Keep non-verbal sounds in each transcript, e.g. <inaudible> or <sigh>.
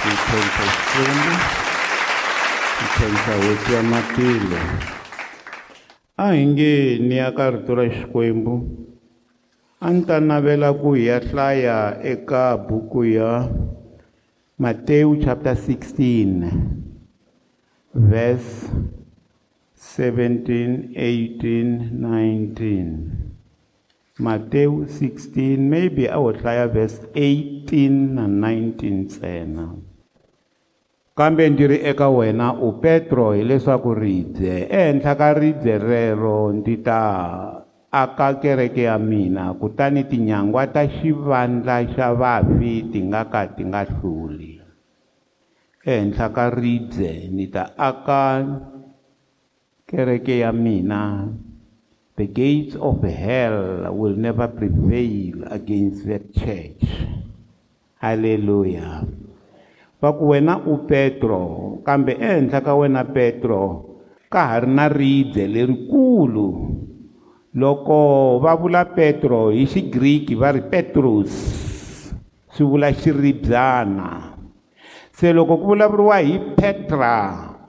xikwembu hi khensa hosi ya matilo a hi nge ni ya ka rito ra xikwembu? A ni ta navela ku hi ya hlaya eka buku ya Matewu chapter 16 verse 17 18 19 Matewu 16 maybe a wo hlaya verse 18 na 19 ntsena kambe ndzi ri eka wena u petro hileswaku ribye ehenhla ka ribye rero ndzi ta aka kereke ya mina kutani tinyangwa ta xivandla xa vafi ti nga ka ti nga hluli. Ehenhla ka ribye ni ta aka kereke ya mina. The gates of hell will never prevail against that church. Haleluya va ku wena u petro kambe ehenhla ka wena petro ka ha ri na ribye lerikulu. Loko va vula petro hi xigriki va ri petrus swi vula xiribyana. Se loko ku vulavuriwa hi petra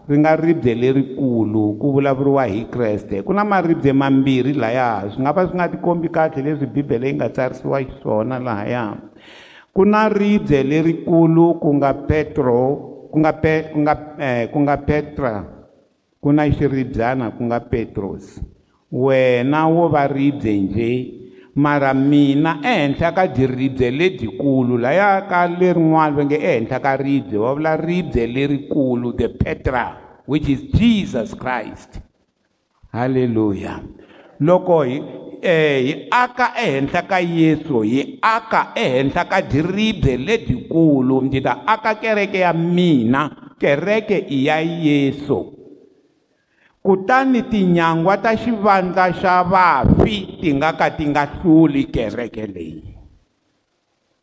ri nga ribye lerikulu ku vulavuriwa hi kreste. Ku na maribye mambirhi laya swi nga va swi nga tikombi kahle leswi bibele yi nga tsarisiwa xiswona lahaya ku na ribye lerikulu ku nga petro ku nga pe ku nga eh, ku nga petra ku na xiribyana ku nga petros. Wena wo va ribye njhe mara mina ehenhla ka diribye ledyikulu laya ka lerin'wana va nge ehenhla ka ribye va vula ribye lerikulu the petra which is jesus christ. Halleluya loko hi hi aka ehenhla ka yesu hi aka ehenhla ka diribye ledyikulu ndzi ta aka kereke ya mina kereke i ya yesu. Kutani tinyangwa ta xivandla xa vafi ti nga ka ti nga hluli kereke leyi.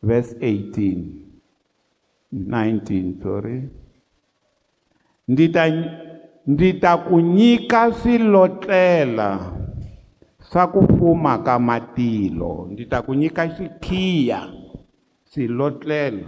Verse 18 19 sorry. Ndzi ta ndzi ta ku nyika swilotlela swa ku fuma ka matilo ndzi ta ku nyika xikhiya swilotlela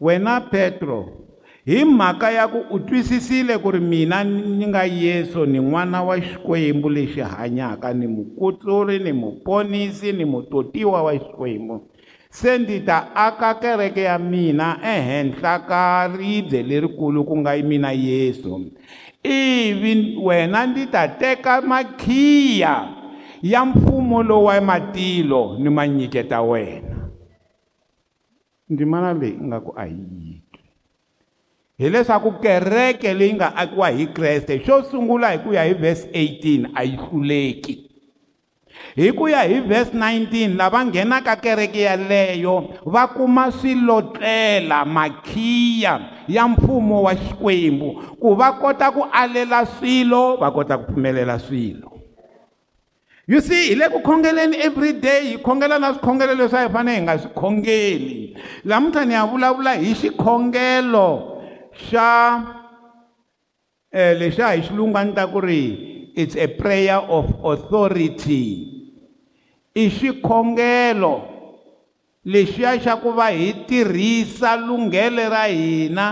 wena petro hi mhaka ya ku u twisisile ku ri mina ni nga yesu ni n'wana wa xikwembu lexi hanyaka ni mukutsuri ni muponisi ni mutotiwa wa xikwembu. Se ndzi ta aka kereke ya mina ehenhla ka ribye lerikulu ku nga mina yesu. Ivi wena ndzi ta teka makhiya ya mfumo lowu wa matilo ni ma nyiketa wena. Ndzimana leyi ingaku a yi hileswaku kereke leyi nga akiwa hi kreste xo sungula hi ku ya hi verse 18 a yi hluleki. Hi ku ya hi verse 19 lava nghenaka kereke yaleyo va kuma swilotlela makhiya ya mfumo wa xikwembu. Ku va kota ku alela swilo va kota ku pfumelela swilo. You see hi le ku khongeleni every day hi khongela na swikhongelo leswi a hi fanele hi nga swi khongeli lamuntlha ni ya vulavula hi xikhongelo xa eh lexa hi xilungu a ni ta ku ri it's a prayer of authority. I xikhongelo lexiya xa ku va hi tirhisa lunghele ra hina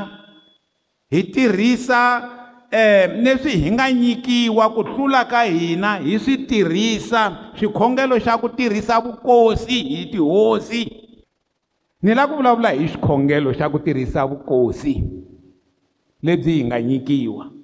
hi tirhisa eh leswi hi nga nyikiwa ku hlula ka hina hi swi tirhisa xikhongelo xa ku tirhisa vukosi hi tihosi. Ni lava ku vulavula hi xikhongelo xa ku tirhisa vukosi lebyi hi nga nyikiwa.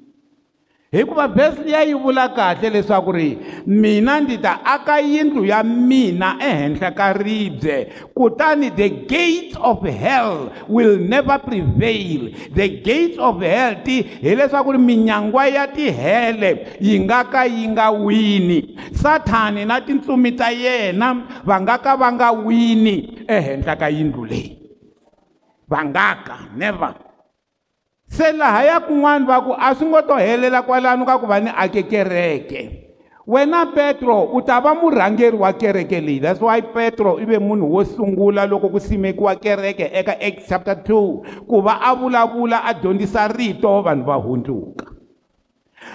Hikuva vhesi liya yi vula kahle leswaku ri mina ndzi ta aka yindlu ya mina ehenhla ka ribye kutani the gates of hell will never prevail. The gates of hell ti hileswaku ri minyangwa ya tihele yi nga ka yi nga wini. Sathani na tintsumi ta yena va nga ka va nga wini ehenhla ka yindlu leyi. Va nga ka never se lahaya kun'wana va ku a swi ngo to helela kwalano ka ku va ni ake kereke. Wena petro u ta va murhangeri wa kereke leyi. That's why petro i ve munhu wo sungula loko ku simekiwa kereke eka acts chapter 2 ku va a vulavula a dyondzisa rito vanhu va hundzuka.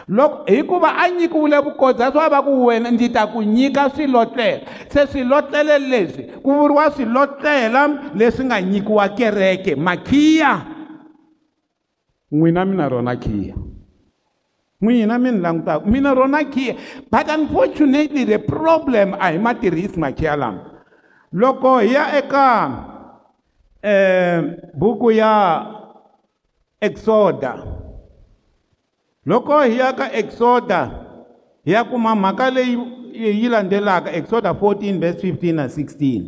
Loko hikuva a nyikiwile vukosi that's why va ku wena ndzi ta ku nyika swilotlela se swilotlele leswi ku vuriwa swilotlela leswi nga nyikiwa kereke makhiya. N'wina mi na rona khiya n'wina mi ni langutaka mi na rona khiya but unfortunately the problem a hi ma tirhisi makhiya lama loko hi ya eka um buku ya exoda. Loko hi ya ka exoda hi ya kuma mhaka leyi yi landzelaka exoda 14 verse 15 na 16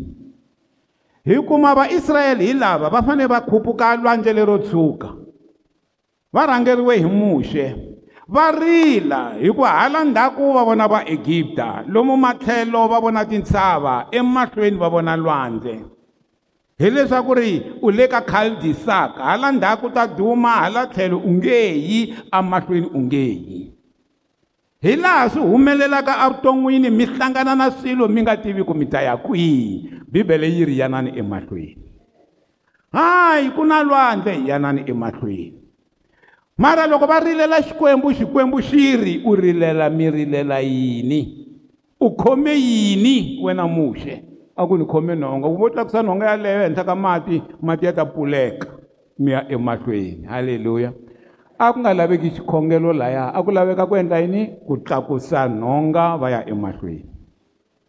hi kuma vaisrayele hi lava va fanele va khupuka lwandle lero tshuka va rhangeriwe hi muxe va rila hi ku hala ndzhaku va vona va egipta lomu matlhelo va vona tintshava emahlweni va vona lwandle. Hileswaku ri u le ka khaldisak hala ndzhaku ta duma hala tlhelo u nge yi emahlweni u nge yi. Hi laha swi humelelaka evuton'wini mi hlangana na swilo mi nga tivi ku mi ta ya kwihi. Bibele yi ri yanani emahlweni. Hayi ku na lwandle hi yanani emahlweni mara loko va rilela xikwembu xikwembu xi ri u rilela mi rilela yini? U khome yini wena muxe? A ku ni khome nhonga? Ku vo tlakusa nhonga yaleyo henhla ka mati mati ya ta puleka. Mi ya emahlweni. Halleluya a ku nga laveki xikhongelo laya? A ku laveka ku endla yini? Ku tlakusa nhonga va ya emahlweni.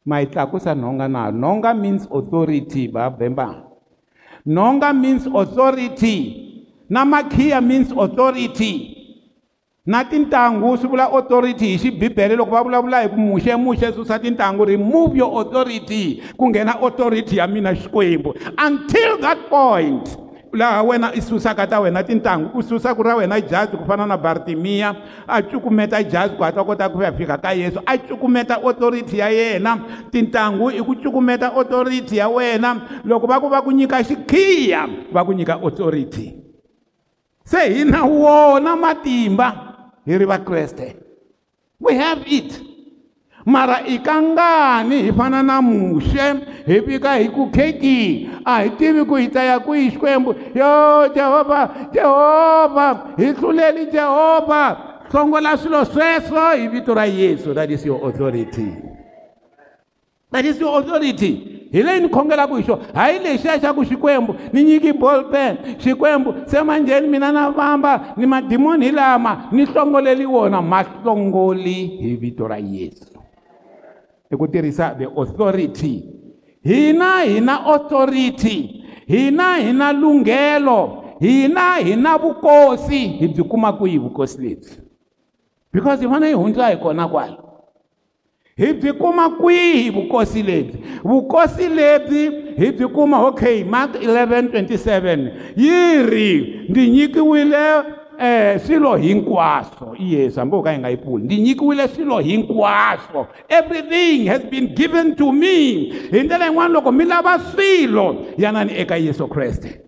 Ma yi tlakusa nhonga na? Nhonga means authority vabembana nhonga means authority na makhiya means authority. Na tintangu swi vula authority hi xibibele loko va vulavula hi ku muxe muxe susa tintangu remove your authority ku nghena authority ya mina xikwembu. Until that point laha wena i susaka ta wena tintangu u susaku ra wena jazi ku fana na bartimiya a cukumeta jazi ku hatla kota ku ya fika ka yesu a cukumeta authority ya yena tintangu i ku cukumeta authority ya wena. Loko va ku va ku nyika xikhiya va ku nyika authority se hi na wona matimba. Hi ri vakreste we have it. Mara i ka ngani hi fana na muxe hi fika hi ku kheki a hi tivi ku hi ta ya kwihi xikwembu? Yo jehovha jehovha hi hluleli jehovha hlongola swilo sweswo hi vito ra yesu. That is your authority. That is your authority hi leyi ni khongelaka hi xona hayi lexiya xa ku xikwembu ni nyiki ball pen. Xikwembu se manjheni mina na vamba ni madimoni hi lama ni hlongoleli wona. Ma hlongoli hi vito ra yesu. I ku tirhisa the authority. Hina hi na authority. Hina hi na lunghelo. Hina hi na vukosi. Hi byi kuma kwihi vukosi lebyi. Because hi fane hi hundza hi kona kwala hi byi kuma kwihi vukosi lebyi? Vukosi lebyi hi byi kuma okay mark 1127 yi ri ndzi nyikiwile eh swilo hinkwaswo. Yesu hambi o ka hi nga yi pfuli ndzi nyikiwile swilo hinkwaswo. Everything has been given to me. Hi ndlela yin'wana loko mi lava swilo yanani eka yesu kreste.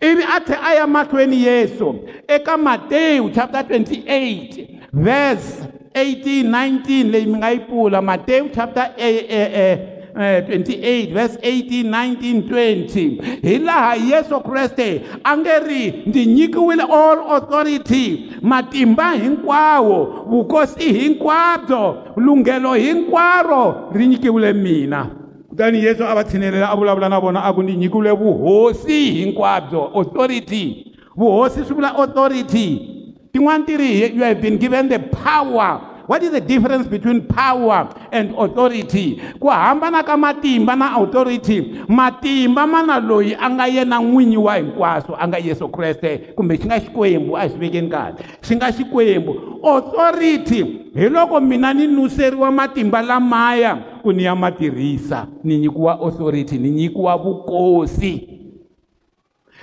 Ivi a tlhe a ya mahlweni yesu eka matewu chapter 28 verse 18 19 leyi mi nga yi pfula matewu chapter eh, eh, eh, 28 verse 18 19 20 hi laha yesu kreste a nge ri ndzi nyikiwile all authority matimba hinkwawo vukosi hinkwabyo lunghelo hinkwaro ri nyikiwile mina. Kutani yesu a va tshinelela a vulavula na vona a ku ndzi nyikiwile vuhosi hinkwabyo authority. Vuhosi swi vula authority tin'wana ti ri you have been given the power. What is the difference between power and authority? Ku hambana ka matimba na authority. Matimba mana loyi a nga yena n'winyi wa hinkwaswo a nga yesu kreste. Kumbe xi nga xikwembu a swi vekeni kahle xi nga xikwembu authority. Hi loko mina ni nuseriwa matimba lamaya ku ni ya ma tirhisa ni nyikiwa authority ni nyikiwa vukosi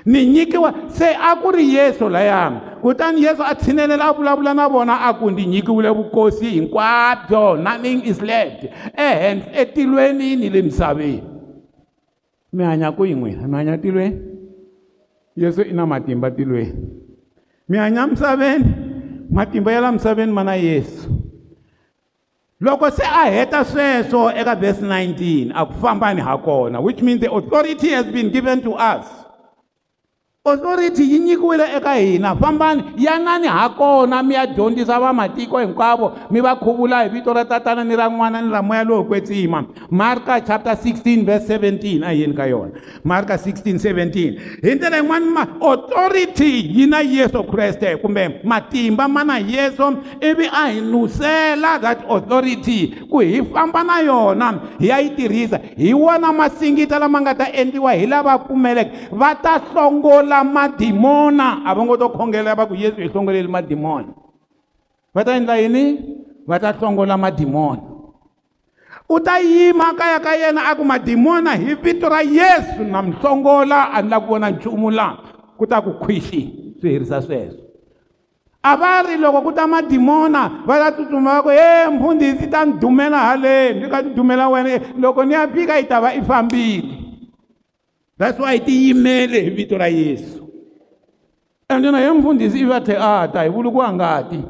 ni nyikiwa se a ku ri yesu layani kutani yesu a tshinelela a vulavula na vona a ku ndzi nyikiwile vukosi hinkwabyo nothing is left. Ehenhla etilweni ni le misaveni. Mi hanya ku yi n'wina mi hanya tilweni? Yesu i na matimba tilweni. Mi hanya misaveni matimba ya la misaveni ma na yesu. Loko se a heta sweswo eka verse 19 a ku fambani ha kona which means the authority has been given to us authority yi nyikiwile eka hina. Fambani yanani ha kona mi ya dyondzisa vamatiko hinkwavo mi va khuvula hi vito ra tatana ni ra n'wana ni ra moya lowo kwetsima marka chapter 16 verse 17 a yeni ka yona? Marka 16 17 hi ndlela yin'wana ma authority yi na yesu kreste kumbe matimba ma na yesu ivi a hi nusela that authority ku hi famba na yona hi ya yi tirhisa. Hi wona masingita lama nga ta endliwa hi lava pfumeleke va ta hlongola hlongola madimona a va ngo to khongela va ku yesu hi hlongoleli madimona va ta endla yini? Va ta hlongola madimona u ta yima kaya ka yena a ku madimona hi vito ra yesu na mi hlongola a ni la ku vona nchumu laha ku ta ku khwixi swi herisa sweswo. A va ri loko ku ta madimona va ta tsutsuma va ku he mfundhisi ta ni dumela haleni ni ka ti dumela wena loko ni ya fika yi ta va i fambile that's why ti yimele hi vito ra yesu. Ende na ye mfundhisi i va the a ta hi vuli ku angati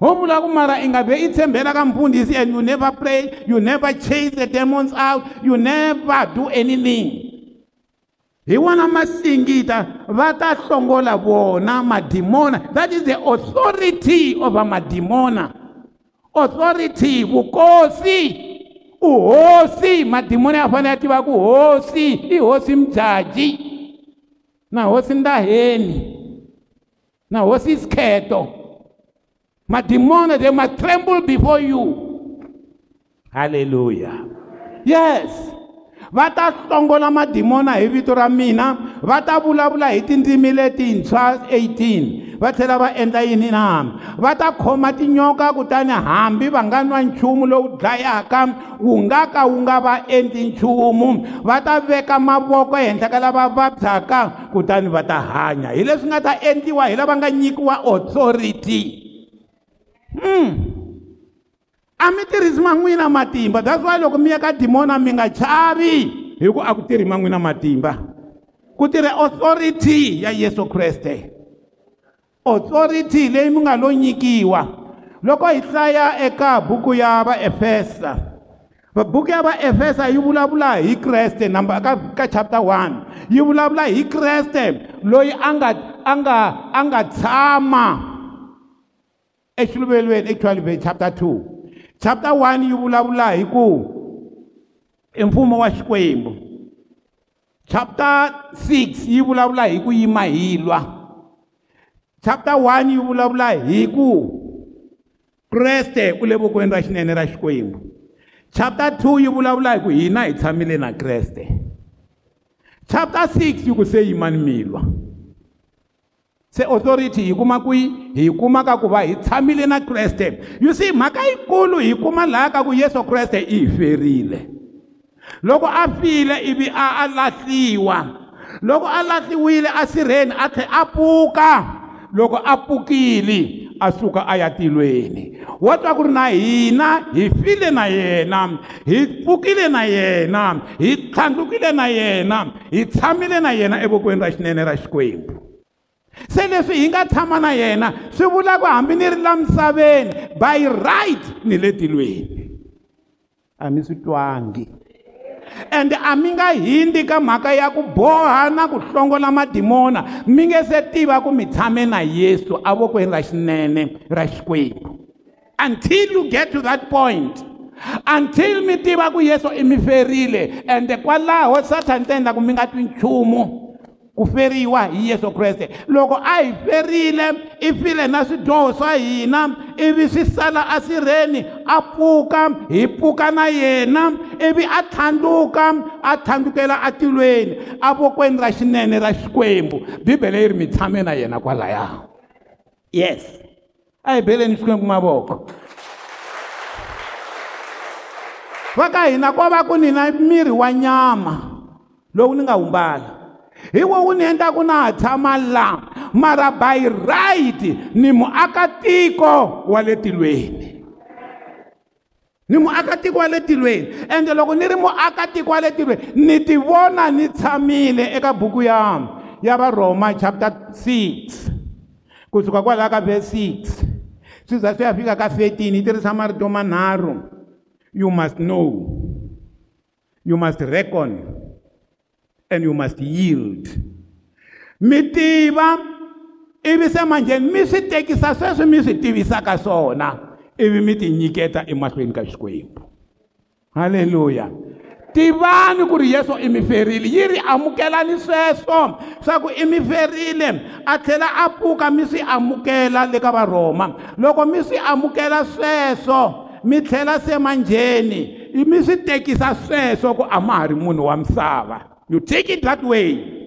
ho vula ku mara i nga be i tshembela ka mfundhisi and you never pray you never chase the demons out you never do anything. Hi wona masingita va ta hlongola vona madimona. That is the authority over madimona. Authority vukosi uhosi madimoni ya fanele ya tiva ku hosi i hosi mjaji na hosi ndaheni na hosi skheto madimoni they must tremble before you. Halleluya yes. Va ta hlongola madimona hi vito ra mina va ta vulavula hi tindzimi letintshwa 18 va tlhela va endla yini na? Va ta khoma tinyoka kutani hambi va nga nwa nchumu lowu dlayaka wu nga ka wu nga va endli nchumu. Va ta veka mavoko ehenhla ka lava vabyaka kutani va ta hanya. Hi leswi nga ta endliwa hi lava nga nyikiwa authority. Hmm. A mi tirhisi man'wina matimba. That's why loko mi ya ka dimona mi nga chavi. Hi ku a ku tirhi man'wina matimba. Ku tirhe authority ya yesu kreste. Authority leyi mi nga lo nyikiwa. Loko hi hlaya eka buku ya vaefesa buku ya vaefesa yi vulavula hi kreste number ka ka chapter 1 yi vulavula hi kreste loyi a nga a nga a nga tshama exiluvelweni actually chapter 2 chapter 1 yi vulavula hi ku i mfumo wa xikwembu. Chapter 6 yi vulavula hi ku yima hilwa chapter 1 yi vulavula hi ku kreste u le vokweni ra xinene ra xikwembu. Chapter 2 yi vulavula hi ku hina hi tshamile na kreste. Chapter 6 yi ku se yimani milwa se authority hi kuma kwihi hi kuma ka ku va hi tshamile na kreste. You see mhaka yikulu hi kuma laha ka ku yesu kreste i hi ferile. Loko a file ivi a a lahliwa loko a lahliwile a sirheni a tlhe a pfuka loko a pfukile a suka a ya tilweni. Wa twa ku ri na hina hi file na yena hi pfukile na yena hi tlhandlukile na yena hi tshamile na yena evokweni ra xinene ra xikwembu. Se leswi hi nga tshama na yena swi vula ku hambi ni ri la misaveni by right ni le tilweni. A mi swi twangi. Ende a mi nga hindzi ka mhaka ya ku boha na ku hlongola madimona mi nge se tiva ku mi tshame na yesu avokweni ra xinene ra xikwembu. Until you get to that point until mi tiva ku yesu i mi ferile ende kwalaho sathani ta endla ku mi nga twi nchumu ku feriwa hi yesu kreste. Loko a hi ferile i file na swidyoho swa hina ivi swi sala asirheni a pfuka hi pfuka na yena ivi a tlhandluka a tlhandlukela atilweni. Avokweni ra xinene ra xikwembu. Bibele yi ri mi tshame na yena kwalaya. Yes. A hi beleni xikwembu mavoko. Va ka hina ko va ku ni na miri wa nyama lowu ni nga wu mbala hi wo wu ni endlaku na ha tshama la mara by right ni muakatiko wa le tilweni. Ni muakatiko wa le tilweni. Ende loko ni ri muakatiko wa le tilweni ni ti vona ni tshamile eka buku ya ya varhoma chapter 6 kusuka kwalaha ka verse 6 swi za swi ya fika ka 13 yi tirhisa marito manharhu. You must know. You must reckon and you must yield. Mi tiva ivi se manjheni mi swi tekisa sweswi mi swi tivisaka swona ivi mi ti nyiketa emahlweni ka xikwembu halleluya tivani ku ri yesu i mi ferile yi ri amukelani sweswo swa ku i mi ferile a tlhela a pfuka mi swi amukela le ka varhoma loko mi swi amukela sweswo mi tlhela se manjheni mi swi tekisa sweswo ku a ma ha ri munhu wa misava you take it that way.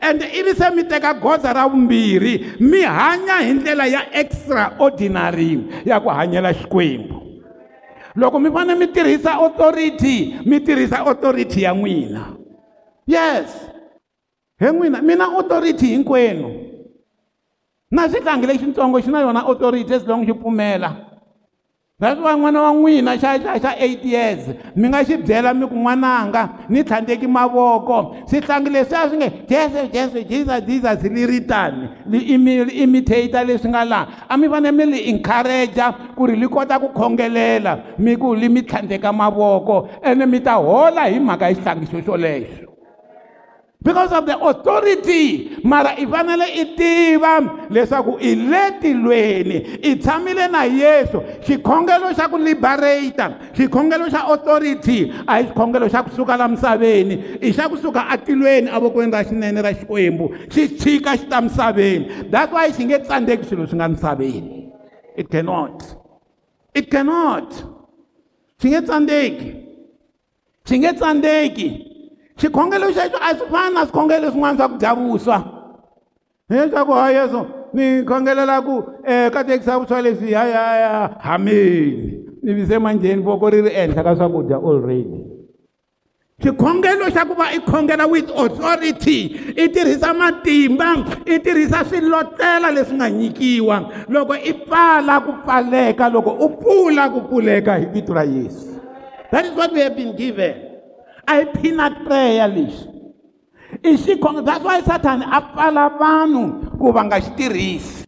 And ivi se mi teka goza ra vumbirhi. Mi hanya hi ndlela ya extraordinary ya ku hanyela xikwembu. Loko mi fanele mi tirhisa authority mi tirhisa authority ya n'wina. Yes. He n'wina mina authority hinkwenu. Na xihlangi lexitsongo xi na yona authority as long xi pfumela why n'wana wa n'wina xa xa xa eight years mi nga xi byela mi ku n'wananga ni tlhandleki mavoko. Swihlangi leswiya swi nge jesu jesu jesus jesus li ritani li imitator leswi nga laha. A mi fanele mi li encouragea ku ri li kota ku khongelela mi ku li mi tlhandleka mavoko ene mi ta hola hi mhaka ya xihlangi xo xolexo because of the authority mara i fanele i tiva leswaku i le tilweni i tshamile na yesu. Xikhongelo xa ku liberata xikhongelo xa authority a hi xikhongelo xa kusuka la misaveni. I xa kusuka atilweni avokweni ra xinene ra xikwembu xi chika xi ta misaveni. That's why xi nge tsandzeki swilo swi nga misaveni. It cannot. It cannot. Xi nge tsandzeki xi nge tsandzeki xikhongelo xexo a swi fani na swikhongelo swin'wana swa ku dya vuswa leswaku ha yeso ni khongelela ku um ka tekisa vuswa leswi hayaya hameni ni vise manjheni voko ri ri ehenhla ka swakudya already. Xikhongelo xa ku va i khongela with authority i tirhisa matimba i tirhisa swilotela leswi nga nyikiwa loko i pfala ku pfaleka loko u pfula ku pfuleka hi vito ra yesu. That is what we have been given. A hi peanut prayer lexi i xikhongo that's why sathani a pfala vanhu ku va nga xi tirhisi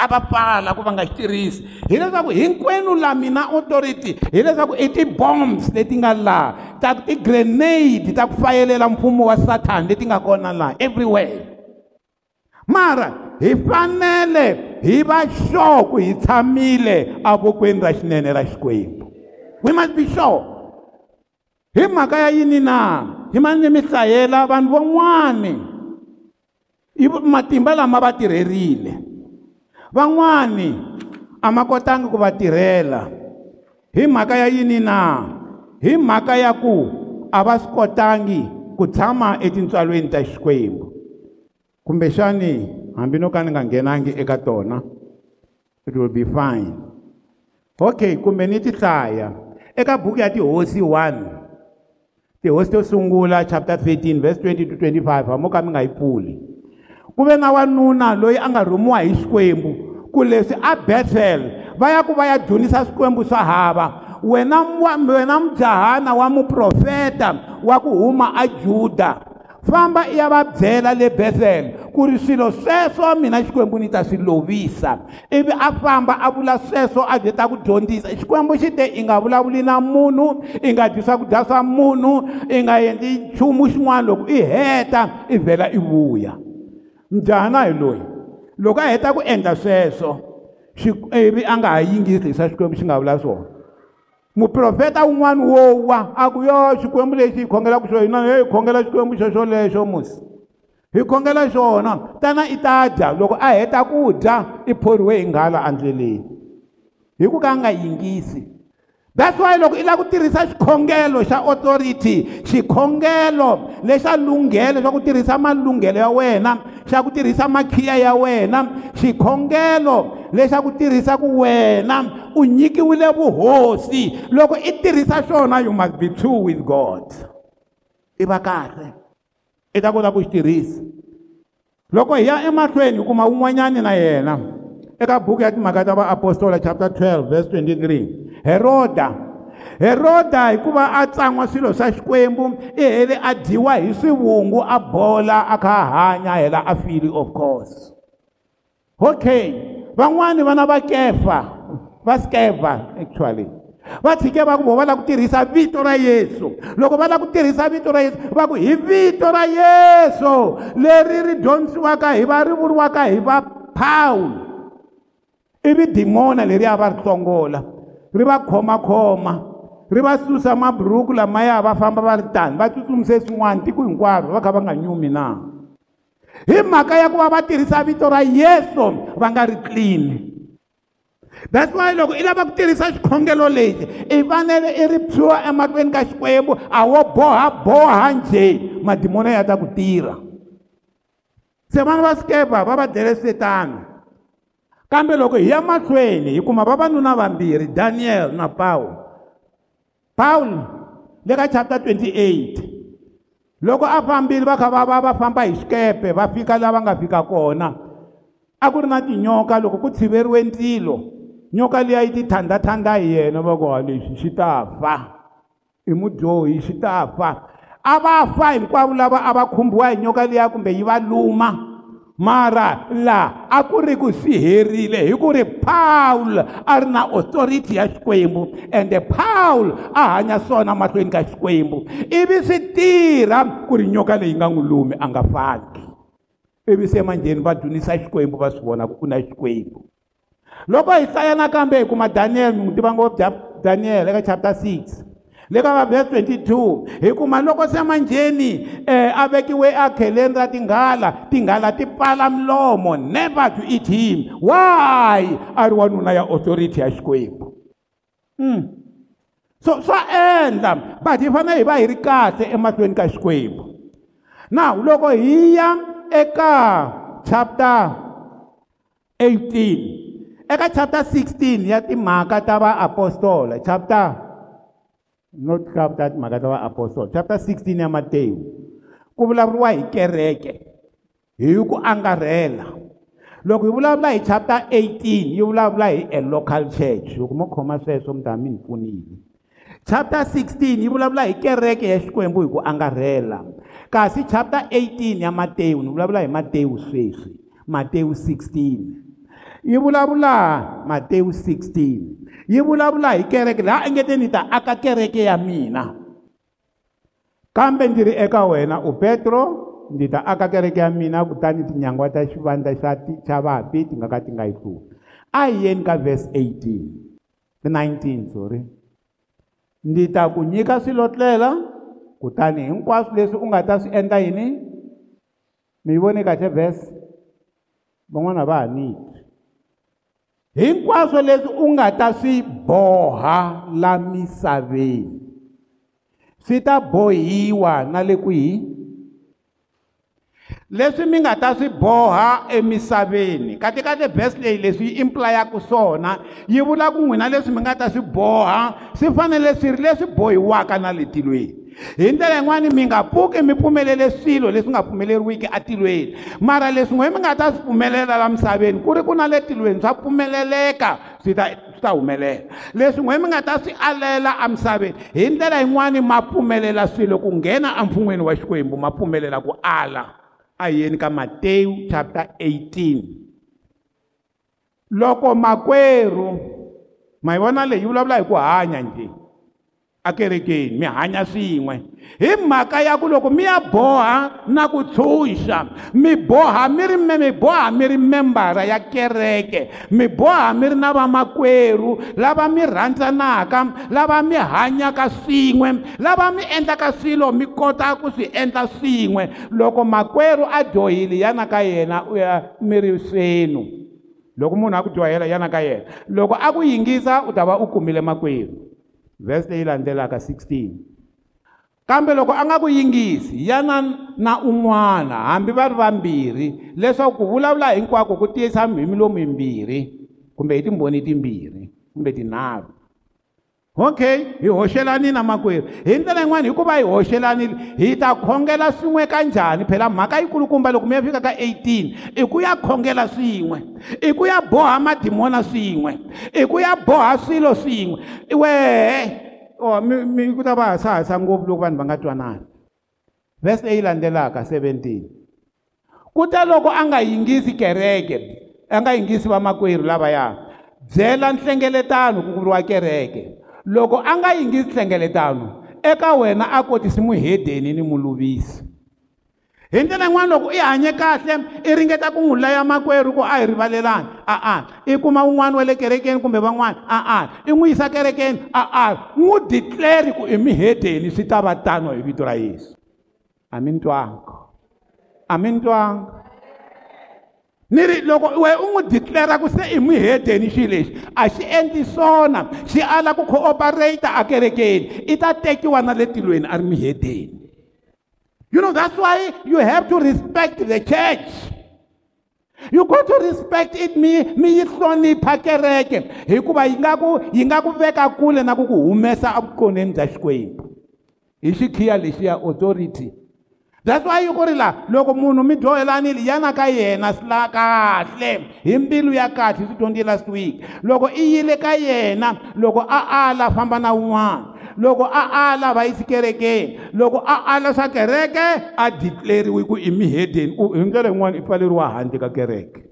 a va pfala ku va nga xi tirhisi hileswaku hinkwenu laha mina authority hileswaku i ti-bombs leti nga laha ta ti-grenade ta ku fayelela mfumo wa sathani leti nga kona laha everywhere. Mara hi fanele hi va sure ku hi tshamile avokweni ra xinene ra xikwembu. We must be sure hi mhaka ya yini na hi mani mi hlayela vanhu van'wani matimba lama va tirherile. Van'wani a ma kotangi ku va tirhela. Hi mhaka ya yini na hi mhaka ya ku a va swi kotangi ku tshama etintswalweni ta xikwembu. Kumbexani hambi no ka ni nga nghenangi eka tona it will be fine. Okay kumbe ni ti hlaya. Eka buku ya tihosi 1 tihosi to sungula chapter 13 verse 20 to 25 hamuka mi nga yi pfuli ku ve na wanuna loyi a nga rhumiwa hi xikwembu ku leswi a bethel va ya ku va ya dzunisa swikwembu swa hava wena wena mujahana wa muprofeta wa ku huma a juda famba i ya va byela le bethel ku ri swilo sweswo mina xikwembu ni ta swi lovisa. Ivi a famba a vula sweswo a byi ta ku dyondzisa. Xikwembu xi te i nga vulavuli na munhu i nga dyi swakudya swa munhu i nga endli nchumu xin'wana loko i heta i vhela i vuya. Njhana hi loyi? Loko a heta ku endla sweswo ivi a nga ha yingisi hi swa xikwembu xi nga vula swona. Muprofeta wun'wana wo wa a ku yo xikwembu lexi hi khongelaka xona hina hi khongela xikwembu xexo lexo musi. Hi khongela xona tana i ta dya loko a heta ku dya i phoriwe hi nghala endleleni. Hi ku ka a nga yingisi. That's why loko i lava ku tirhisa xikhongelo xa authority xikhongelo lexa lunghelo xa ku tirhisa malunghelo ya wena xa ku tirhisa makhiya ya wena xikhongelo lexa ku tirhisa ku wena u nyikiwile vuhosi. Loko i tirhisa xona you must be true with god. I va kahle. I ta kota ku xi tirhisa. Loko hi ya emahlweni hi kuma wun'wanyani na yena. Eka buku ya timhaka ta vaapostola chapter 12 verse 23 heroda heroda hikuva a tsan'wa swilo swa xikwembu i hele a dyiwa hi swivungu a bola a kha a hanya hela a fili of course. Okay van'wani vana va kefa va skeva actually. Va tshike va ku vo va lava ku tirhisa vito ra yesu. Loko va lava ku tirhisa vito ra yesu va ku hi vito ra yesu leri ri dyondzisiwaka hi va ri vuriwaka hi va paul ivi dimona leriya va ri hlongola ri va khomakhoma ri va susa maburuku lamaya va famba va ri tani va tsutsumise swin'wana tiko hinkwaro va kha va nga nyumi na? Hi mhaka ya ku va va tirhisa vito ra yesu va nga ri clean that's why loko i lava ku tirhisa xikhongelo lexi i fanele i ri pshiwa emahlweni ka xikwembu a wo boha boha njhe madimoni ya ta ku tirha. Se vana va sikepa va va dele setani kambe loko hi ya mahlweni hi kuma vavanuna vambirhi daniel na paul. Paul le ka chapter 28 loko a fambile va kha va va va famba hi xikepe va fika laha va nga fika kona. A ku ri na tinyoka loko ku tshiveriwe ndzilo nyoka liya yi ti thandhathanda hi yena va ku wa lexi xi ta fa. I mudyohi xi ta fa. A va fa hinkwavo lava a va khumbiwa hi nyoka liya kumbe yi va luma mara laha a ku ri ku swi herile hi ku ri paul a ri na authority ya xikwembu ende paul a hanya swona mahlweni ka xikwembu. Ivi swi tirha ku ri nyoka leyi nga n'wi lumi a nga faki. Ivi se manjheni va dzunisa xikwembu va swi vona ku ku na xikwembu. Loko hi hlaya nakambe hi kuma daniel mi n'wi tiva ngopfu daniel eka chapter 6 le ka vavhesi 22 hi kuma loko se manjheni um a vekiwe akheleni ra tinghala tinghala ti pfala milomo never to eat him. Why? A ri wanuna ya authority ya xikwembu. Mm. so swa endla but hi fanele hi va hi ri kahle emahlweni ka xikwembu. Now loko hi ya eka chapter 18 eka chapter 16 ya timhaka ta vaapostola chapter not chapter timhaka ta vaapostoli chapter 16 ya matewu ku vulavuriwa hi kereke hi ku angarhela loko hi vulavula hi chapter 18 yi vulavula hi a local church. Loko mo khoma sweswo mi ta mi ni pfunile chapter 16 yi vulavula hi kereke ya xikwembu hi ku angarhela kasi chapter 18 ya matewu ni vulavula hi matewu sweswi matewu 16 yi vulavula matewu 16 yi vulavula hi kereke laha engeteni ta aka kereke ya mina. Kambe ndzi ri eka wena u petro ndzi ta aka kereke ya mina kutani tinyangwa ta xivandla xa xa vafi ti nga ka ti nga yi hluli a hi yeni ka vhesi 18 19 sorry. Ndzi ta ku nyika swilotlela kutani hinkwaswo leswi u nga ta swi endla yini? Mi vone kahle vhesi van'wana va hanyiki hinkwaswo leswi u nga ta swi boha la misaveni. Swi ta bohiwa na le kwihi leswi mi nga ta swi boha emisaveni. Katikati best leyi leswi yi implayaka swona yi vula ku n'wina leswi mi nga ta swi boha swi fanele swi ri leswi bohiwaka na le hi ndlela yin'wani mi nga pfuki mi pfumelele swilo leswi nga pfumeleriwiki atilweni mara leswi n'we mi nga ta swi pfumelela la misaveni ku ri ku na le tilweni swa pfumeleleka swi ta swi ta humelela. Leswi n'we mi nga ta swi alela amisaveni hi ndlela yin'wani ma pfumelela swilo ku nghena emfun'weni wa xikwembu ma pfumelela ku ala. A yeni ka matewu chapter 18 loko makwerhu ma yi vona leyi yi vulavula hi ku hanya njhe akerekeni mi hanya swin'we hi mhaka ya ku loko mi ya boha na ku tshunxa mi boha mi ri mi boha mi ri membara ya kereke. Mi boha mi ri na vamakwerhu lava mi rhandzanaka lava mi hanyaka swin'we lava mi endlaka swilo mi kota ku swi endla swin'we loko makwerhu a dyohile yana ka yena u ya mi ri swenu. Loko munhu a ku dyohela yana ka yena. Loko a ku yingisa u ta va u kumile makwerhu. Verse leyi landzelaka 16 kambe loko a nga ku yingisi yana na un'wana hambi va ri vambirhi leswaku ku vulavula hinkwako ku tiyisa hi milomu yimbirhi kumbe hi timbhoni timbirhi kumbe tinharhu okay hi hoxelani na makwerhu hi ndlela yin'wana hikuva hi hoxelanile hi ta khongela swin'we kanjhani phela mhaka yikulukumba loko mi ya fika ka 18 i ku ya khongela swin'we. I ku ya boha madimona swin'we. I ku ya boha swilo swin'we wehe o mi mi ku ta va hasahasa ngopfu loko vanhu va nga twanani verse leyi landzelaka 17 ku ta loko a nga yingisi kereke a nga yingisi vamakwerhu lavaya byela nhlengeletano ku vuriwa kereke loko a nga yingisi hlengeletano eka wena a kotisi muhedeni ni muluvisi hi ndlela yin'wana loko i hanye kahle i ringeta ku n'wi laya makwerhu ku a hi rivalelani a-a i kuma wun'wana wa le kerekeni kumbe van'wana a-a i n'wi yisa kerekeni a-a n'wi declare ku i mihedeni swi ta va tano hi vito ra yesu. A mi ntwanga a mi ntwanga ni ri loko we u n'wi declara ku se i mihedeni xilo lexi a xi endli swona xi ala ku cooperata akerekeni i ta tekiwa na le tilweni a ri mihedeni you know that's why you have to respect the church. You got to respect it mi mi yi hlonipha kereke hikuva yi nga ku yi nga ku veka kule na ku ku humesa evukoneni bya xikwembu. Hi xikhiya lexiya authority that's why yi ku ri la loko munhu mi dyohelanile yana ka yena la kahle. Hi mbilu ya kahle swi dyondze last week. Loko i yile ka yena loko a ala famba na wun'wana loko a ala va yisi kerekeni loko a ala swa kereke a declariwi ku i mihedeni hi ndlela yin'wana i pfaleriwa handle ka kereke.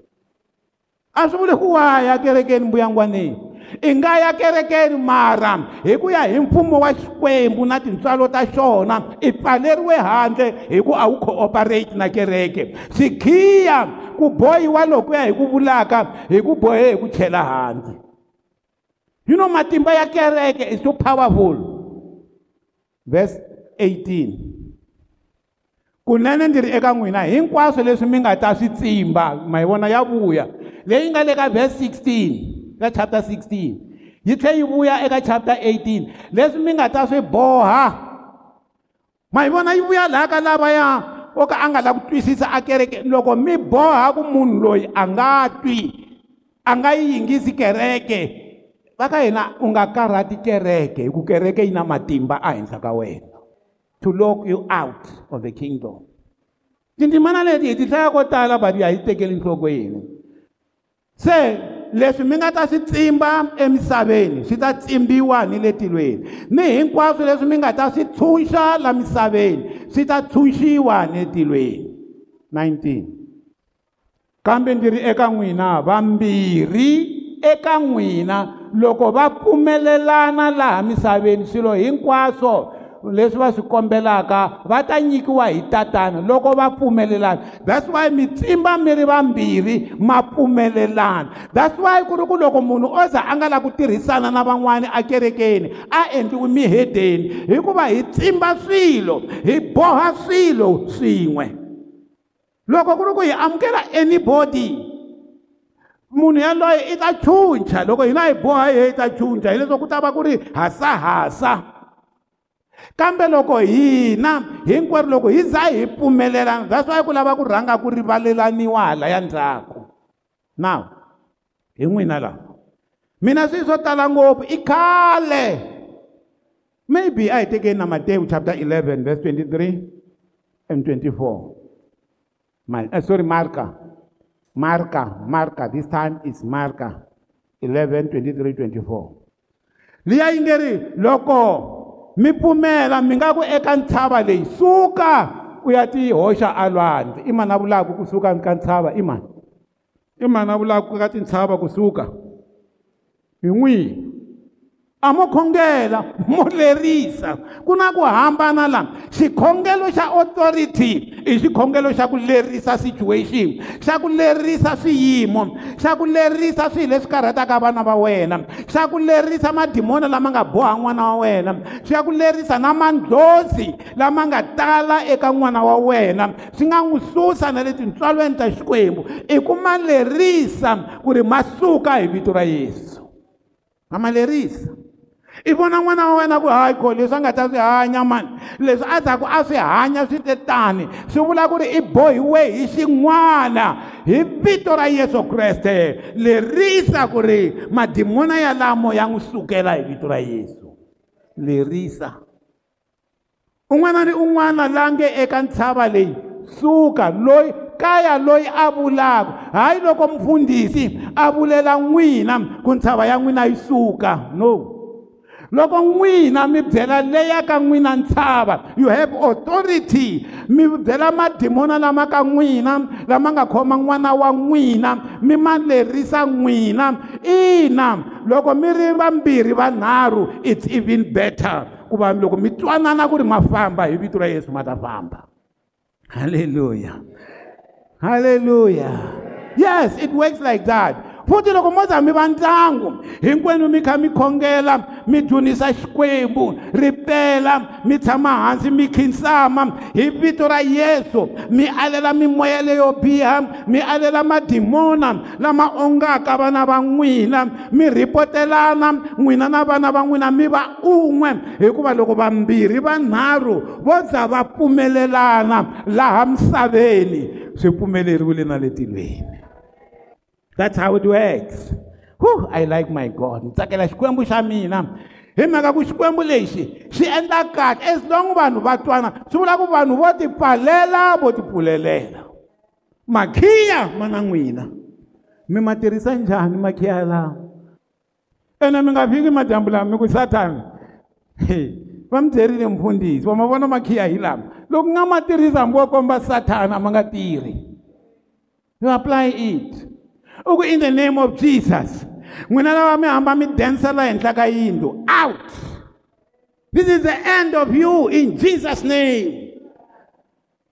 A swi vuli ku waya kerekeni mbuyangwaneni i nga ya kerekeni mara hi ku ya hi mfumo wa xikwembu na tintswalo ta xona i pfaleriwe handle hi ku a wu cooperate na kereke. Xikhiya ku bohiwa lokuya hi ku vulaka hi ku bohe hi ku chela handle. You know matimba ya kereke is so powerful. Verse 18 kunene ndzi ri eka n'wina hinkwaswo leswi mi nga ta swi tsimba ma hi vona ya vuya. Leyi nga le ka verse 16 ka chapter 16 yi tlhe yi vuya eka chapter 18 leswi mi nga ta swi boha ma yi vona yi vuya laha ka lavaya wo ka a nga lavi ku twisisa a kereke loko mi boha ku munhu loyi a nga twi a nga yi yingisi kereke. Va ka hina u nga karhati kereke hi ku kereke yi na matimba ehenhla ka wena. To lock you out of the kingdom. Tindzimana leti hi ti hlaya ko tala but a yi tekeli nhlokweni. Se leswi mi nga ta swi tsimba emisaveni swi ta tsimbiwa ni le tilweni. Ni hinkwaswo leswi mi nga ta swi tshunxa la misaveni swi ta tshunxiwa ni tilweni. 19 kambe ndzi ri eka n'wina vambirhi eka n'wina loko va pfumelelana laha misaveni swilo hinkwaswo leswi va swi kombelaka va ta nyikiwa hi tatana loko va pfumelelana. That's why mi tsimba mi ri vambirhi ma pfumelelana. That's why ku ri ku loko munhu o za a nga lavi ku tirhisana na van'wani akerekeni a endliwi mihedeni. Hikuva hi tsimba swilo hi boha swilo swin'we. Loko ku ri ku hi amukela anybody munhu yaloye i ta chuncha. Loko hina hi boha hi ta chuncha. Hileswaku ku ta va ku ri hasahasa. Kambe loko hina hinkwerhu loko hi za hi pfumelelana why ku lava ku rhanga ku rivalelaniwa hala ya ndzhaku. Now hi n'wina laha mina swilo swo tala ngopfu i khale. Maybe a hi tekeni na matewu chapter 11 verse 23 and 24 My, uh, sorry marka. Marka marka this time is marka 11 23 24 liya yi nge ri loko mi pfumela mi nga ku eka ntshava leyi. Suka u ya ti hoxa alwandle. I mani a vulaka kusuka ka ntshava i mani i mani a vulaka ka tintshava kusuka? Hi n'wihi a mo khongela mo lerisa ku na ku hambana laha xikhongelo xa authority i xikhongelo xa ku lerisa situation xa ku lerisa swiyimo xa ku lerisa swilo leswi karhataka vana va wena xa ku lerisa madimoni lama nga boha n'wana wa wena xa ku lerisa na mandlozi lama nga tala eka n'wana wa wena. Swi nga n'wi susa na le tintswalweni ta xikwembu. I ku ma lerisa ku ri ma suka hi vito ra yesu. Ma ma lerisa. I vona n'wana wa wena ku hayi kho leswi a nga ta swi hanya mani leswi a taku a swi hanya swi te tani swi vula ku ri i bohiwe hi xin'wana hi vito ra yesu kreste. Lerisa ku ri madimona yalamo ya n'wi sukela hi vito ra yesu. Lerisa. Un'wana ni un'wana la nge eka ntshava leyi suka loyi kaya loyi a vulaka. Hayi loko mfundhisi a vulela n'wina ku ntshava ya n'wina yi suka. No. Loko n'wina mi byela leya ka n'wina ntshava you have authority. Mi byela madimona lama ka n'wina lama nga khoma n'wana wa n'wina mi ma lerisa n'wina. Ina loko mi ri vambirhi vanharhu it's even better. Ku va loko mi twanana ku ri ma famba hi vito ra yesu ma ta famba. Halleluya halleluya yes it works like that. Futhi loko mo za mi va ndyangu hinkwenu mi kha mi khongela mi dzunisa xikwembu ripela mi tshama hansi mi khinsama hi vito ra yesu mi alela mimoya leyo biha mi alela madimona lama ongaka vana va n'wina. Mi ripotelana n'wina na vana va n'wina mi va un'we. Hikuva loko vambirhi vanharhu vo za va pfumelelana laha misaveni swi pfumeleriwile na le tilweni that's how it works. Whew, i like my god. Ni tsakela xikwembu xa mina hi mhaka ku xikwembu lexi xi endla kahle. As long vanhu va twana swi vula ku vanhu vo ti pfalela vo ti pfulelela makhiya ma na n'wina. Mi ma tirhisa njhani makhiya lawa ene mi nga fiki madyambu lama mi ku sathana va mi byerile mfundhisi wa ma vona makhiya hi lama. Loko nga ma tirhisa hambi wo komba sathana ma nga tirhi. You apply it. Uku in the name of jesus. N'wina lava mi hamba mi densela henhla ka yindlu out. This is the end of you in jesus name.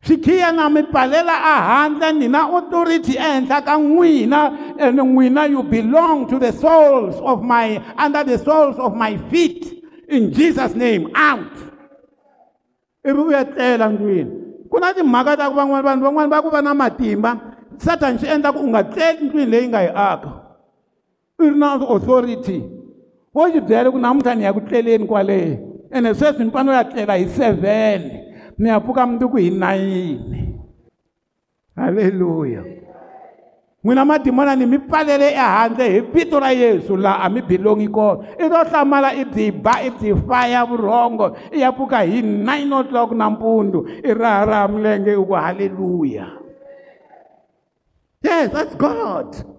Xikhiya na mi pfalela ahandle ni na authority ehenhla ka n'wina and n'wina you belong to the souls of my under the souls of my feet. In jesus name. Out. Ivi u ya tlela ndlwini ku na timhaka ta ku van'wana vanhu van'wana va ku va na matimba satan xi endla ku u nga tleli ndlwini leyi nga yi aka. I ri na authority. Wo xi byela ku namuntlha ni ya ku tleleni kwaleyo ene sweswi ni fanele ya tlela hi seven ni ya pfuka mundzuku hi nayini halleluya n'wina madimona ni mi pfalele ehandle hi vito ra yesu laha a mi bilongi kona. I to hlamala i byi ba i byi faya vurhongo i ya pfuka hi nine o'clock nampundzu i raha raha milenge i ku halleluya yes that's god.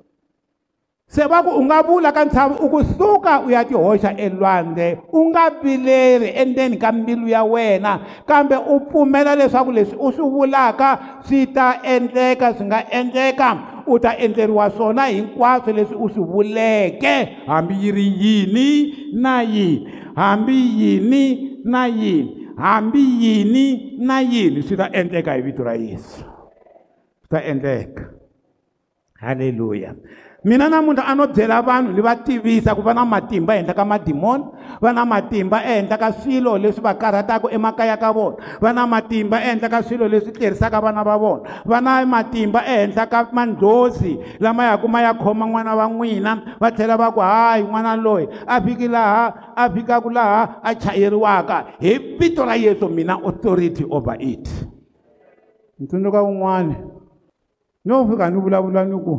Se va ku u nga vula ka ntshava u kusuka u ya ti hoxa elwandle u nga vileri endzeni ka mbilu ya wena. Kambe u pfumela leswaku leswi u swi vulaka swi ta endleka swi nga endleka. U ta endleriwa swona hinkwaswo leswi u swi vuleke hambi yi ri yini na yini? Hambi yini na yini? Hambi yini na yini? Swi ta endleka hi vito ra yesu. Swi ta endleka. Halleluya mina namuntlha a no byela vanhu ni va tivisa ku va na matimba ehenhla ka madimoni va na matimba ehenhla ka swilo leswi va karhataka emakaya ka vona va na matimba ehenhla ka swilo leswi tlerisaka vana va vona va na matimba ehenhla ka mandlozi lama yaku ma ya khoma n'wana wa n'wina va tlhela va ku hayi n'wana loyi a fiki laha a fikaka laha a chayeriwaka. Hi vito ra yesu mina authority over it. Ni tsundzuka wun'wana no fika ni vulavula ni ku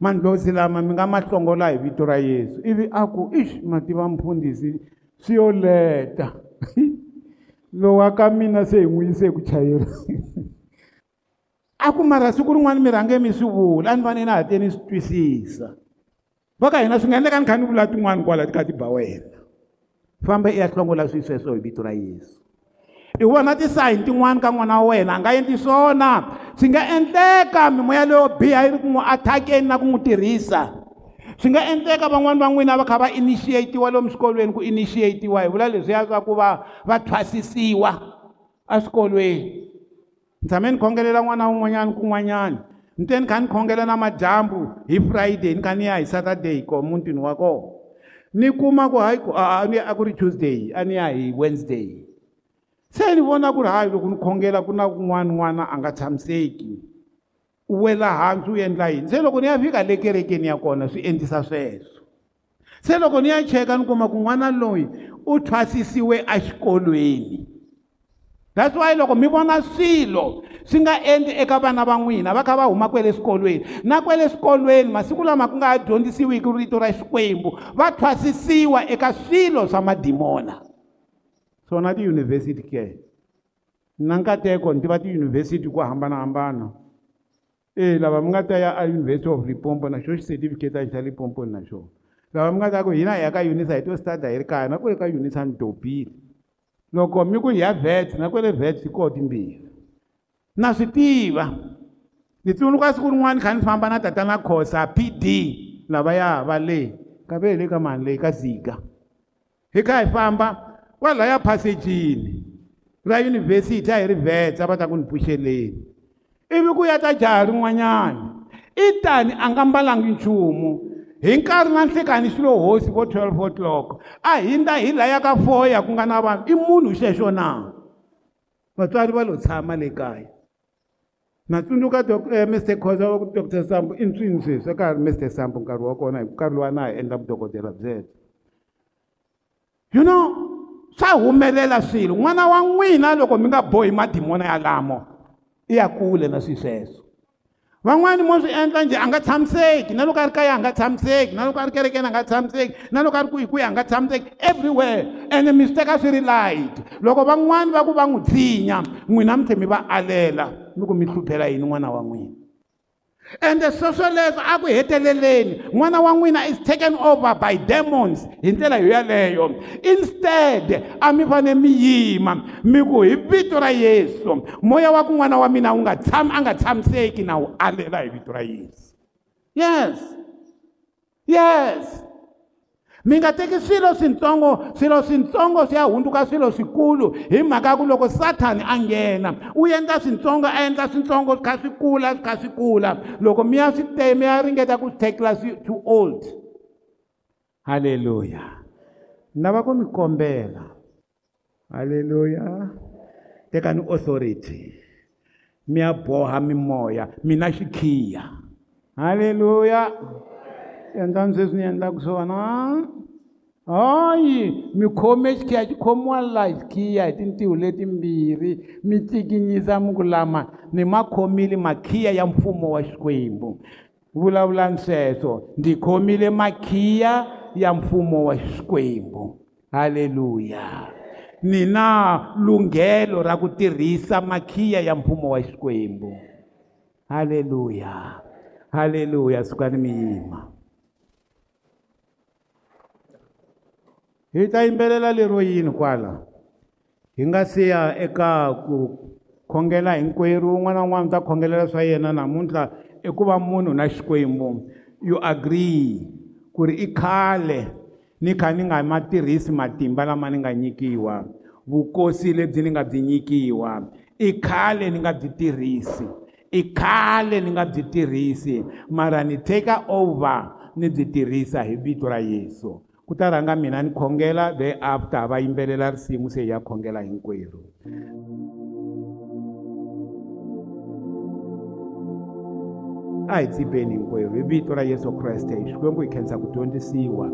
mandlozi lama mi nga ma hlongola hi vito ra yesu. Ivi a ku ix ma tiva mfundhisi swi yo leta lowa <laughs> ka mina se hi n'wi yise ku chayela a <laughs> ku mara siku rin'wana mi rhange mi swi vula a ni fanele na ha te ni swi twisisa va ka hina swi nga endleka ni kha ni vula tin'wana kwala ti kha ti ba wena. Famba i ya hlongola swilo sweswo hi vito ra yesu. I vona tisayini tin'wana ka n'wana wa wena a nga endli swona. Swi nga endleka mimoya leyo biha yi ri ku n'wi athakeni na ku n'wi tirhisa. Swi nga endleka van'wani va n'wina va kha va initiatiwa lomu swikolweni ku initiatiwa hi vula leswiya swa ku va va thwasisiwa eswikolweni. Ni tshame ni khongelela n'wana wun'wanyana kun'wanyana ni te ni kha ni khongela na madyambu hi friday ni kha ni ya hi saturday ko mutini wa kona ni kuma ku hayi ku a a ku ri tuesday a ni ya hi wednesday se ni vona ku ri hayi loko ni khongela ku na kun'wana n'wana a nga tshamiseki u wela hansi u endla yini? Se loko ni ya fika le kerekeni ya kona swi endlisa sweswo. Se loko ni ya cheka ni kuma ku n'wana loyi u thwasisiwe exikolweni that's why loko mi vona swilo swi nga endli eka vana va n'wina va kha va huma kwele swikolweni na kwele swikolweni masiku lama ku nga dyondzisiwiki rito ra xikwembu va thwasisiwa eka swilo swa madimona swona tiyunivhesiti ke. Na nkateko ni tiva tiyunivhesiti ku hambanahambana e lava mi nga ta ya a university of limpopo na xo xi certificate xa limpopo na xona lava mi nga ta ku hina hi ya ka unisa hi to studa hi ri kaya na kwele ka unisa ni dobile loko mi ku hi ya vet na kwele vet hi koho timbirhi na swi tiva ni tsundzuka siku rin'wana kha ni famba na tatana khosa p d lavaya va le. Kambe hi le ka mani leyi ka zika. Hi kha hi famba kwalaya phasejini ra yunivhesiti a hi ri vetsa va ta ku ni pfuxeleni ivi ku ya ta jaha rin'wanyana i tani a nga mbalangi nchumu. Hi nkarhi na nhlekani xilo hosi vo 12 o'clock a hindza hi laya ka foya ku nga na vanhu i munhu xexo na? Vatswari va lo tshama le kaya. Na tsundzuka mr ku dr sambo i nswini sweswi ka ha ri mr sambo nkarhi wa kona hi nkarhi lowa na ha endla vudokodela byebyo. You know swa humelela swilo. N'wana wa n'wina loko mi nga bohi madimona yalamo i ya kule na swilo sweswo. Van'wani mo swi endla njhe a nga tshamiseki. Na loko a ri kaya a nga tshamiseki. Na loko a ri kerekeni a nga tshamiseki. Na loko a ri kwihi kwihi a nga tshamiseki. Everywhere. Ene mi swi teka swi ri light. Loko van'wani va ku va n'wi tshinya n'wina mi tlhe mi va alela mi ku mi hluphela yini n'wana wa n'wina ende sweswoleswo a ku heteleleni n'wana wa n'wina is taken over by demons. Hi ndlela yo yaleyo instead a mi fane mi yima mi ku hi vito ra yesu. Moya wa ku n'wana wa mina wu nga tshami a nga tshamiseki na wu alela hi vito ra yesu. Yes. Yes mi nga teki swilo swintsongo swilo swintsongo swi ya hundzuka swilo swikulu hi mhaka ya ku loko sathani a nghena u endla swintsongo a endla swintsongo swi kha swi kula swi kha swi kula loko mi ya swi te mi ya ringeta ku swi tekela swi too old. Halleluya ni lava ku mi kombela halleluya tekani authority. Mi ya boha mimoya mina xikhiya halleluya endlani sweswi ni endlaka swona hayi mi khome xikhiya xi khomiwa laha xikhiya hi tintiho letimbirhi mi tsikinyisa mi ku lama ni ma khomile makhiya ya mfumo wa xikwembu. Vulavulani sweswo ndzi khomile makhiya ya mfumo wa xikwembu. Halleluya ni na lunghelo ra ku tirhisa makhiya ya mfumo wa xikwembu. Halleluya halleluya sukani mi yima hi ta yimbelela lero yini kwala? Hi nga siya eka ku khongela hinkwerhu un'wana na un'wana ta khongelela swa yena namuntlha i ku va munhu na xikwembu. You agree ku ri i khale ni kha ni nga ma tirhisi matimba lama ni nga nyikiwa? Vukosi lebyi ni nga byi nyikiwa? I khale ni nga byi tirhisi. I khale ni nga byi tirhisi. Mara ni take over ni byi tirhisa hi vito ra yesu ku ta rhanga mina ni khongela the after va yimbelela risimu se ya khongela hinkwerhu a hi tsipeni hinkwerhu hi vito ra yesu kreste hi xikwembu hi khensa ku dyondzisiwa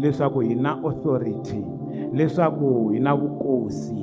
leswaku hi na authority leswaku hi na vukosi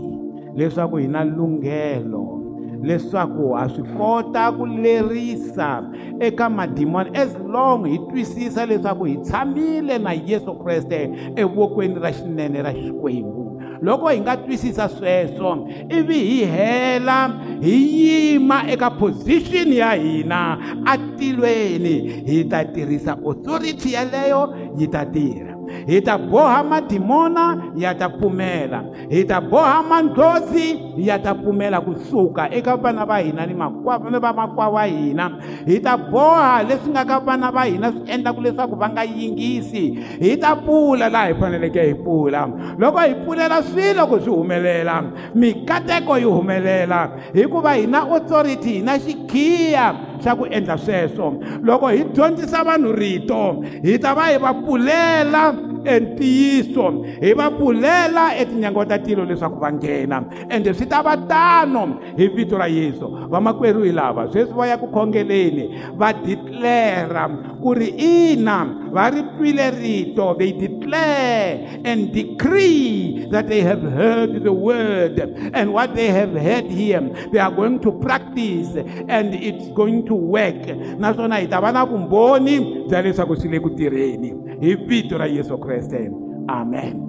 leswaku hi na lunghelo leswaku ha swi kota ku lerisa eka madimoni as long hi twisisa leswaku hi tshamile na yesu kreste evokweni ra xinene ra xikwembu. Loko hi nga twisisa sweswo ivi hi hela hi yima eka position ya hina a tilweni hi ta tirhisa authority yaleyo yi ta tirha. Hi ta boha madimona ya ta pfumela hi ta boha mandlhozi ya ta pfumela kusuka eka vana va hina ni makwavo va makwavo wa hina. Hi ta boha leswi nga ka vana va hina swi endlaku leswaku va nga yingisi. Hi ta pfula laha hi faneleke hi pfula loko hi pfulela swilo ku swi humelela mikateko yi humelela. Hikuva hi na authority hi na xikhiya xa ku endla sweswo. Loko hi dyondzisa vanhu rito hi ta va hi va pfulela entiyiso hi va pfulela etinyango ta tilo leswaku va nghena. Ende swi ta va tano hi vito ra yesu. Vamakwerhu hi lava sweswi va ya ku khongeleni va declara ku ri ina va ri twile rito they declare and decree that they have heard the word. And what they have heard here they are going to practice and it's going to work. Naswona hi ta va na vumbhoni bya leswaku swi le ku tirheni. Hi vito ra yesu kreste. Amen